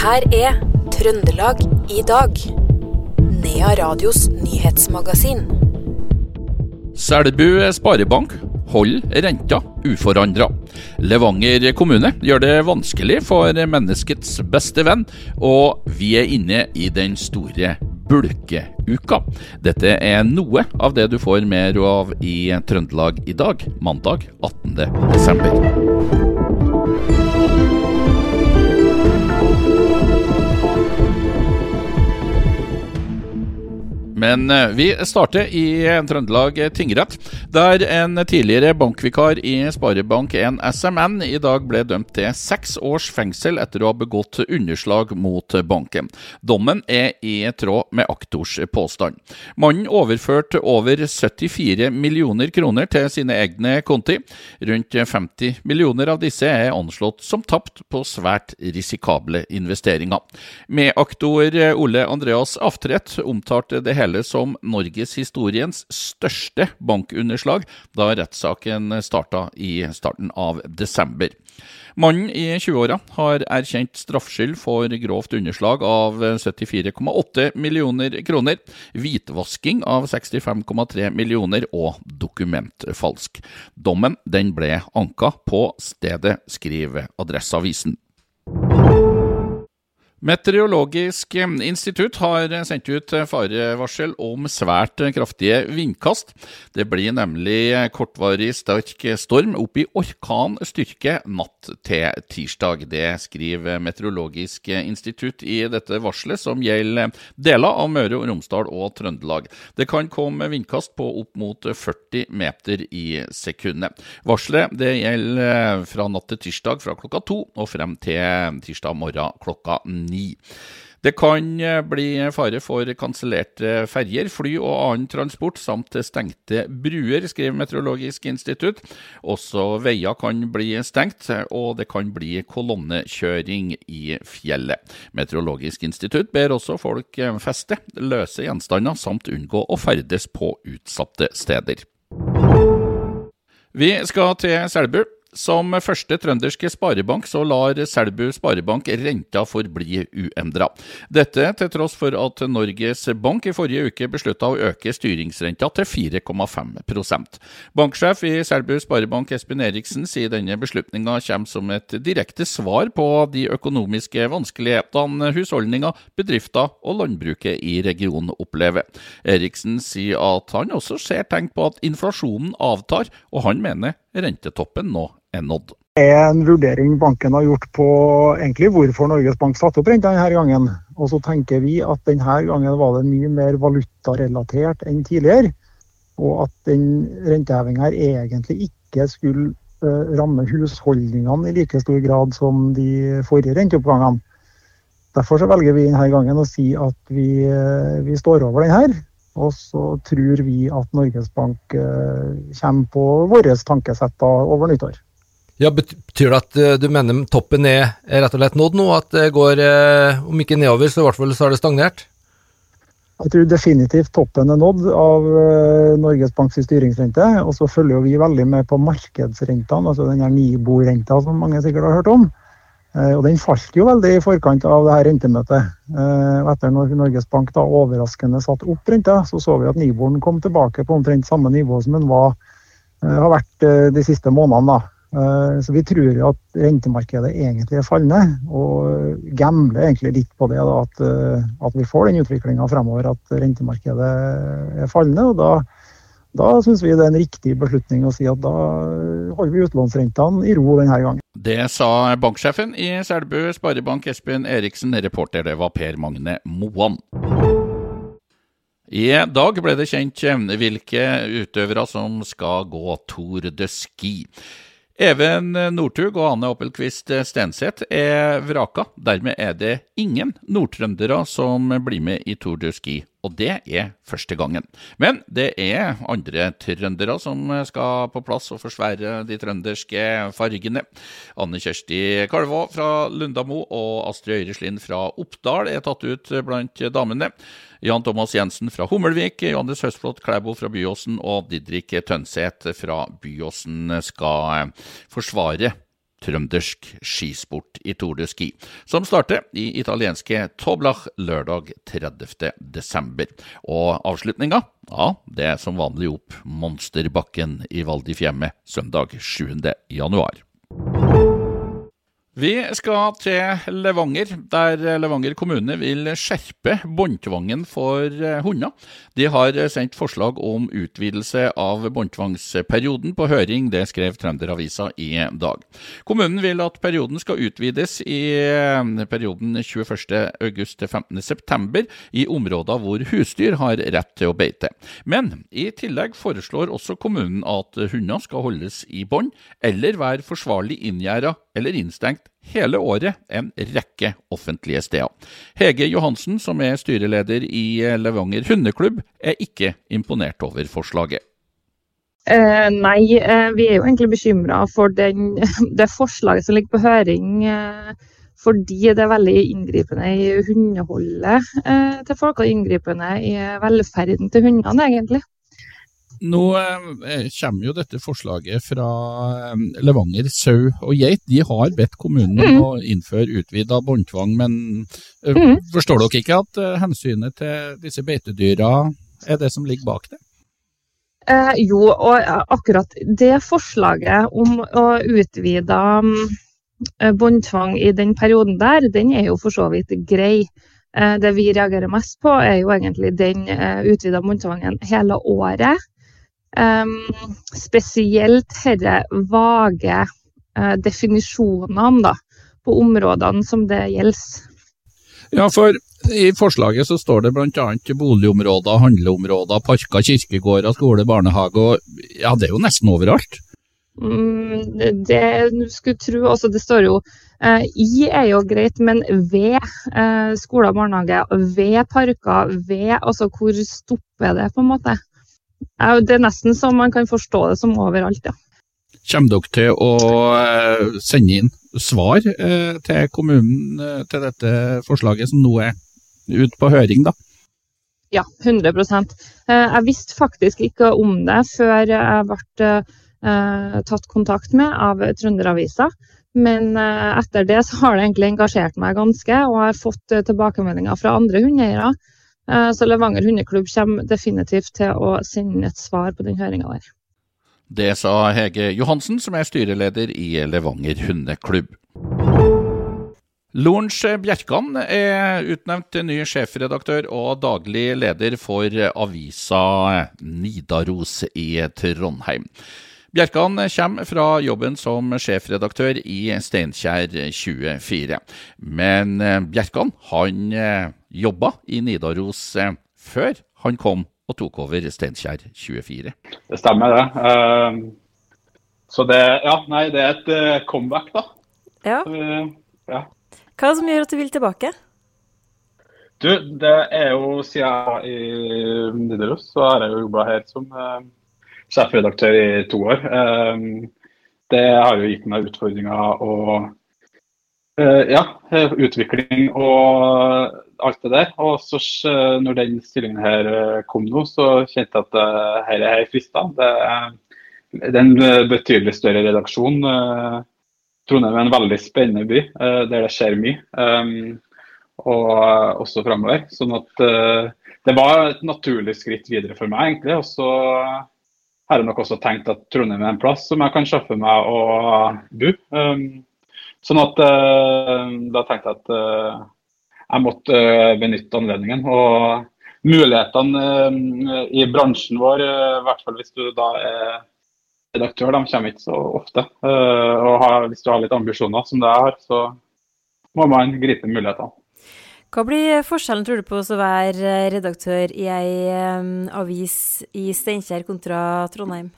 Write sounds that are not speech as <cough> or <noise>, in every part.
her er Trøndelag i dag. Nea Radios nyhetsmagasin. Selbu sparebank holder renta uforandra. Levanger kommune gjør det vanskelig for menneskets beste venn, og vi er inne i den store bulkeuka. Dette er noe av det du får mer av i Trøndelag i dag, mandag 18. Men eh, vi starter i Trøndelag tingrett, der en tidligere bankvikar i Sparebank1 SMN i dag ble dømt til seks års fengsel etter å ha begått underslag mot banken. Dommen er i tråd med aktors påstand. Mannen overførte over 74 millioner kroner til sine egne konti. Rundt 50 millioner av disse er anslått som tapt på svært risikable investeringer. Med aktor Ole Andreas Aftredt omtalte det hele hele som norgeshistoriens største bankunderslag da rettssaken starta i starten av desember. Mannen i 20-åra har erkjent straffskyld for grovt underslag av 74,8 millioner kroner, hvitvasking av 65,3 millioner og dokumentfalsk. Dommen den ble anka på stedet, skriver Adresseavisen. Meteorologisk institutt har sendt ut farevarsel om svært kraftige vindkast. Det blir nemlig kortvarig sterk storm opp i orkanstyrke natt til tirsdag. Det skriver Meteorologisk institutt i dette varselet, som gjelder deler av Møre og Romsdal og Trøndelag. Det kan komme vindkast på opp mot 40 meter i sekundet. Varselet gjelder fra natt til tirsdag fra klokka to og frem til tirsdag morgen klokka ni ni. Det kan eh, bli fare for kansellerte ferjer, fly og annen transport, samt stengte bruer, skriver Meteorologisk institutt. Også veier kan bli stengt, og det kan bli kolonnekjøring i fjellet. Meteorologisk institutt ber også folk eh, feste løse gjenstander, samt unngå å ferdes på utsatte steder. Vi skal til Selbu. Som første trønderske sparebank så lar Selbu Sparebank renta forbli uendra. Dette til tross for at Norges Bank i forrige uke beslutta å øke styringsrenta til 4,5% Banksjef i Selbu Sparebank Espen Eriksen sier denne beslutninga kommer som et direkte svar på de økonomiske vanskelighetene husholdninger, bedrifter og landbruket i regionen opplever. Eriksen sier at han også ser tegn på at inflasjonen avtar, og han mener rentetoppen nå er nådd. Det er en vurdering banken har gjort på egentlig hvorfor Norges Bank satte opp renta denne gangen. Og så tenker vi at denne gangen var det mye mer valutarelatert enn tidligere. Og at den rentehevinga egentlig ikke skulle uh, ramme husholdningene i like stor grad som de forrige renteoppgangene. Derfor så velger vi denne gangen å si at vi, uh, vi står over den her. Og så tror vi at Norges Bank uh, kommer på våre tankesett over nyttår. Ja, Betyr det at uh, du mener toppen er, rett og slett nådd nå? At det går, uh, om ikke nedover, så i hvert fall så er det stagnert? Jeg tror definitivt toppen er nådd av Norges Banks styringsrente. Og så følger vi veldig med på markedsrentene, altså den Nibo-renta som mange sikkert har hørt om. Og Den falt jo veldig i forkant av det her rentemøtet. Etter når Norges Bank da overraskende satte opp renta, så så vi at Niboren kom tilbake på omtrent samme nivå som den var, har vært de siste månedene. da. Eh, så vi tror at rentemarkedet egentlig er fallende, og gambler egentlig litt på det. Da, at, eh, at, vi får den utviklinga fremover, at rentemarkedet er fallende. og Da, da syns vi det er en riktig beslutning å si at da holder vi utlånsrentene i ro denne gangen. Det sa banksjefen i Selbu Sparebank Espen Eriksen. Reporter det var Per Magne Moan. I dag ble det kjent hvilke utøvere som skal gå Tour de Ski. Even Northug og Anne Oppelquist Stenseth er vraka. Dermed er det ingen nordtrøndere som blir med i Tour de Ski, og det er første gangen. Men det er andre trøndere som skal på plass og forsvære de trønderske fargene. Anne Kjersti Kalvå fra Lundamo og Astrid Øyreslind fra Oppdal er tatt ut blant damene. Jan Thomas Jensen fra Hummelvik, Johannes Høstflot Klæbo fra Byåsen og Didrik Tønseth fra Byåsen skal forsvare trøndersk skisport i Tour de Ski, som starter i italienske Toblach lørdag 30. desember. Og avslutninga, ja, det er som vanlig opp Monsterbakken i Val di Fiemme søndag 7. Vi skal til Levanger, der Levanger kommune vil skjerpe båndtvangen for eh, hunder. De har sendt forslag om utvidelse av båndtvangsperioden på høring, det skrev Trønderavisa i dag. Kommunen vil at perioden skal utvides i eh, perioden 21.8 til 15.9 i områder hvor husdyr har rett til å beite. Men i tillegg foreslår også kommunen at hunder skal holdes i bånd, eller være forsvarlig inngjerda eller innstengt hele året en rekke offentlige steder. Hege Johansen, som er styreleder i Levanger hundeklubb, er ikke imponert over forslaget. Eh, nei, eh, vi er jo egentlig bekymra for den, <laughs> det forslaget som ligger på høring. Eh, fordi det er veldig inngripende i hundeholdet eh, til folk, og inngripende i velferden til hundene, egentlig. Nå eh, kommer jo dette forslaget fra eh, Levanger sau og geit. De har bedt kommunen om mm. å innføre utvida båndtvang, men mm. forstår dere ikke at hensynet til disse beitedyra er det som ligger bak det? Eh, jo, og akkurat det forslaget om å utvide eh, båndtvang i den perioden der, den er jo for så vidt grei. Det vi reagerer mest på, er jo egentlig den utvida båndtvangen hele året. Um, spesielt disse vage uh, definisjonene da, på områdene som det gjelder. Ja, for i forslaget så står det bl.a. boligområder, handleområder, parker, kirkegårder, skole, barnehage og ja, det er jo nesten overalt? Mm, det du skulle tro. Altså, det står jo uh, i er jo greit, men ved uh, skoler og barnehager, ved parker, ved Altså hvor stopper det, på en måte? Det er nesten så man kan forstå det som overalt, ja. Kommer dere til å eh, sende inn svar eh, til kommunen eh, til dette forslaget som nå er ute på høring, da? Ja, 100% Jeg visste faktisk ikke om det før jeg ble tatt kontakt med av Trønderavisa. Men etter det så har det egentlig engasjert meg ganske, og jeg har fått tilbakemeldinger fra andre hundeeiere så Levanger hundeklubb kommer definitivt til å sende et svar på den høringa der. Det sa Hege Johansen, som er styreleder i Levanger hundeklubb. Lorentz Bjerkan er utnevnt til ny sjefredaktør og daglig leder for avisa Nidaros i Trondheim. Bjerkan kommer fra jobben som sjefredaktør i Steinkjer 24. Men Bjerkan han jobba i Nidaros eh, før han kom og tok over Steinkjer 24. Det stemmer, det. Så det, ja, nei, det er et comeback, da. Ja. Ja. Hva er det som gjør at du vil tilbake? Du, det er jo siden jeg i Nidaros, så har jeg jo jobba her som sjefredaktør i to år. det har jo gitt meg utfordringer og ja, utvikling og alt det der. Og så når den stillingen her eh, kom nå, så kjente jeg at dette er frista. Det, er en eh, betydelig større redaksjon. Trondheim er en veldig spennende by der det skjer mye. Um, og også framover. Sånn at det var et naturlig skritt videre for meg, egentlig. Og så har jeg nok også tenkt at Trondheim er en plass som jeg kan skaffe meg å bo. Um, sånn at da tenkte jeg at jeg måtte uh, benytte anledningen. Og mulighetene i bransjen vår, i hvert fall hvis du da er redaktør, de kommer ikke så ofte. Og hvis du har litt ambisjoner, som det jeg har, så må man gripe mulighetene. Hva blir forskjellen, tror du, på å være redaktør i ei avis i Steinkjer kontra Trondheim?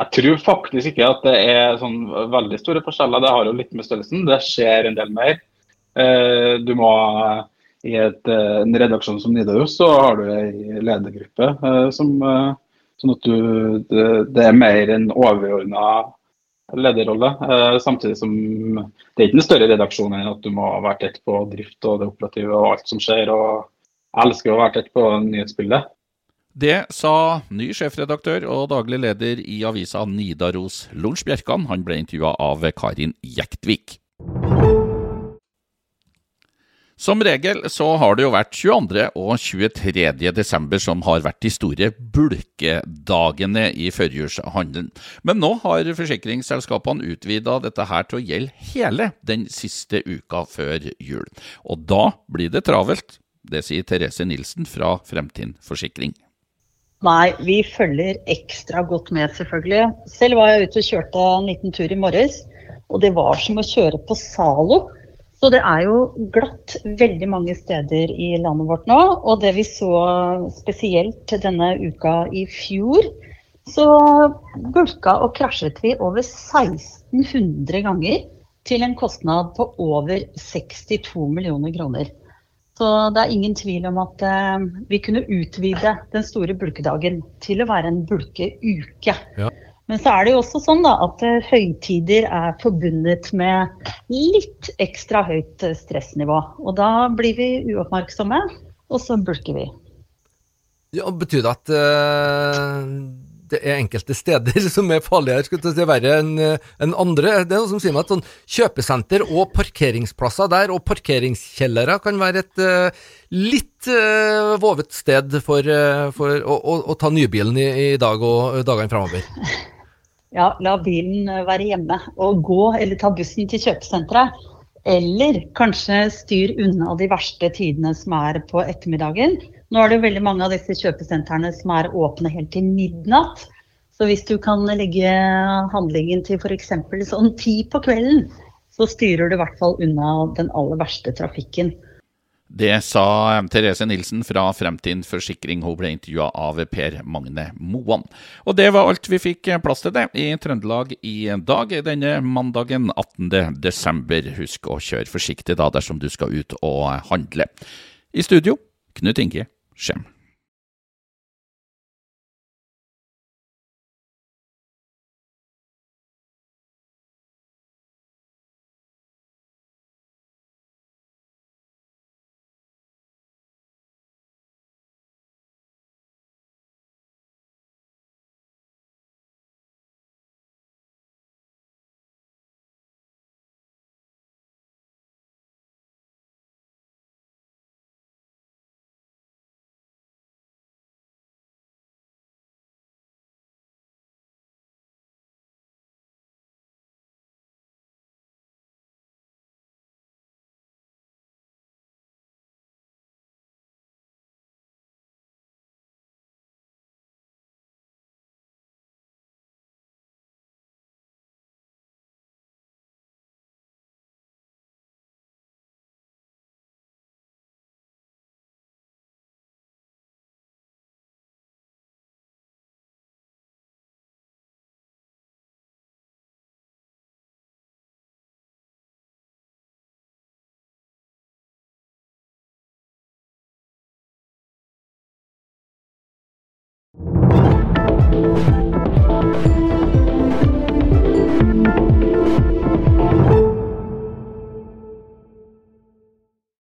Jeg tror faktisk ikke at det er sånn veldig store forskjeller. Det har jo litt med størrelsen. Det skjer en del mer. Eh, du må I et, eh, en redaksjon som Nidaros så har du ei ledergruppe eh, som Sånn at du, det, det er mer en overordna lederrolle. samtidig som det er ikke en større redaksjon enn at du må være tett på drift og det operative og alt som skjer. og Jeg elsker å være tett på nyhetsbildet. Det sa ny sjefredaktør og daglig leder i avisa Nidaros, Lorentz Bjerkan. Han ble intervjua av Karin Jektvik. Som regel så har det jo vært 22. og 23. desember som har vært de store bulkedagene i førjulshandelen. Men nå har forsikringsselskapene utvida dette her til å gjelde hele den siste uka før jul. Og da blir det travelt. Det sier Therese Nilsen fra Fremtind Forsikring. Nei, vi følger ekstra godt med, selvfølgelig. Selv var jeg ute og kjørte en liten tur i morges, og det var som å kjøre på Zalo. Så det er jo glatt veldig mange steder i landet vårt nå. Og det vi så spesielt denne uka i fjor, så bulka og krasjet vi over 1600 ganger til en kostnad på over 62 millioner kroner. Så det er ingen tvil om at eh, vi kunne utvide den store bulkedagen til å være en bulkeuke. Ja. Men så er det jo også sånn da, at uh, høytider er forbundet med litt ekstra høyt uh, stressnivå. Og da blir vi uoppmerksomme, og så bulker vi. Ja, Betyr det at uh, det er enkelte steder <laughs> som er farligere skulle si, verre enn en andre? Det er noe som sier meg at sånn kjøpesenter og parkeringsplasser der, og parkeringskjellere, kan være et litt vovet sted for, for å, å, å, ta nybilen i, i dag og dagene framover. <laughs> ja, la bilen eh, være hjemme og gå eller ta bussen til kjøpesenteret. Eller kanskje styr unna de verste tidene som er på ettermiddagen. Nå er det veldig mange av disse kjøpesentrene som er åpne helt til midnatt. Så hvis du kan legge handlingen til f.eks. sånn ti på kvelden, så styrer du i hvert fall unna den aller verste trafikken. Det sa Therese Nilsen fra Fremtiden Forsikring. Hun ble intervjua av Per Magne Moan. Og det var alt vi fikk plass til det i Trøndelag i dag, denne mandagen 18. desember. Husk å kjøre forsiktig da dersom du skal ut og handle. I studio, Knut Inge Skjem.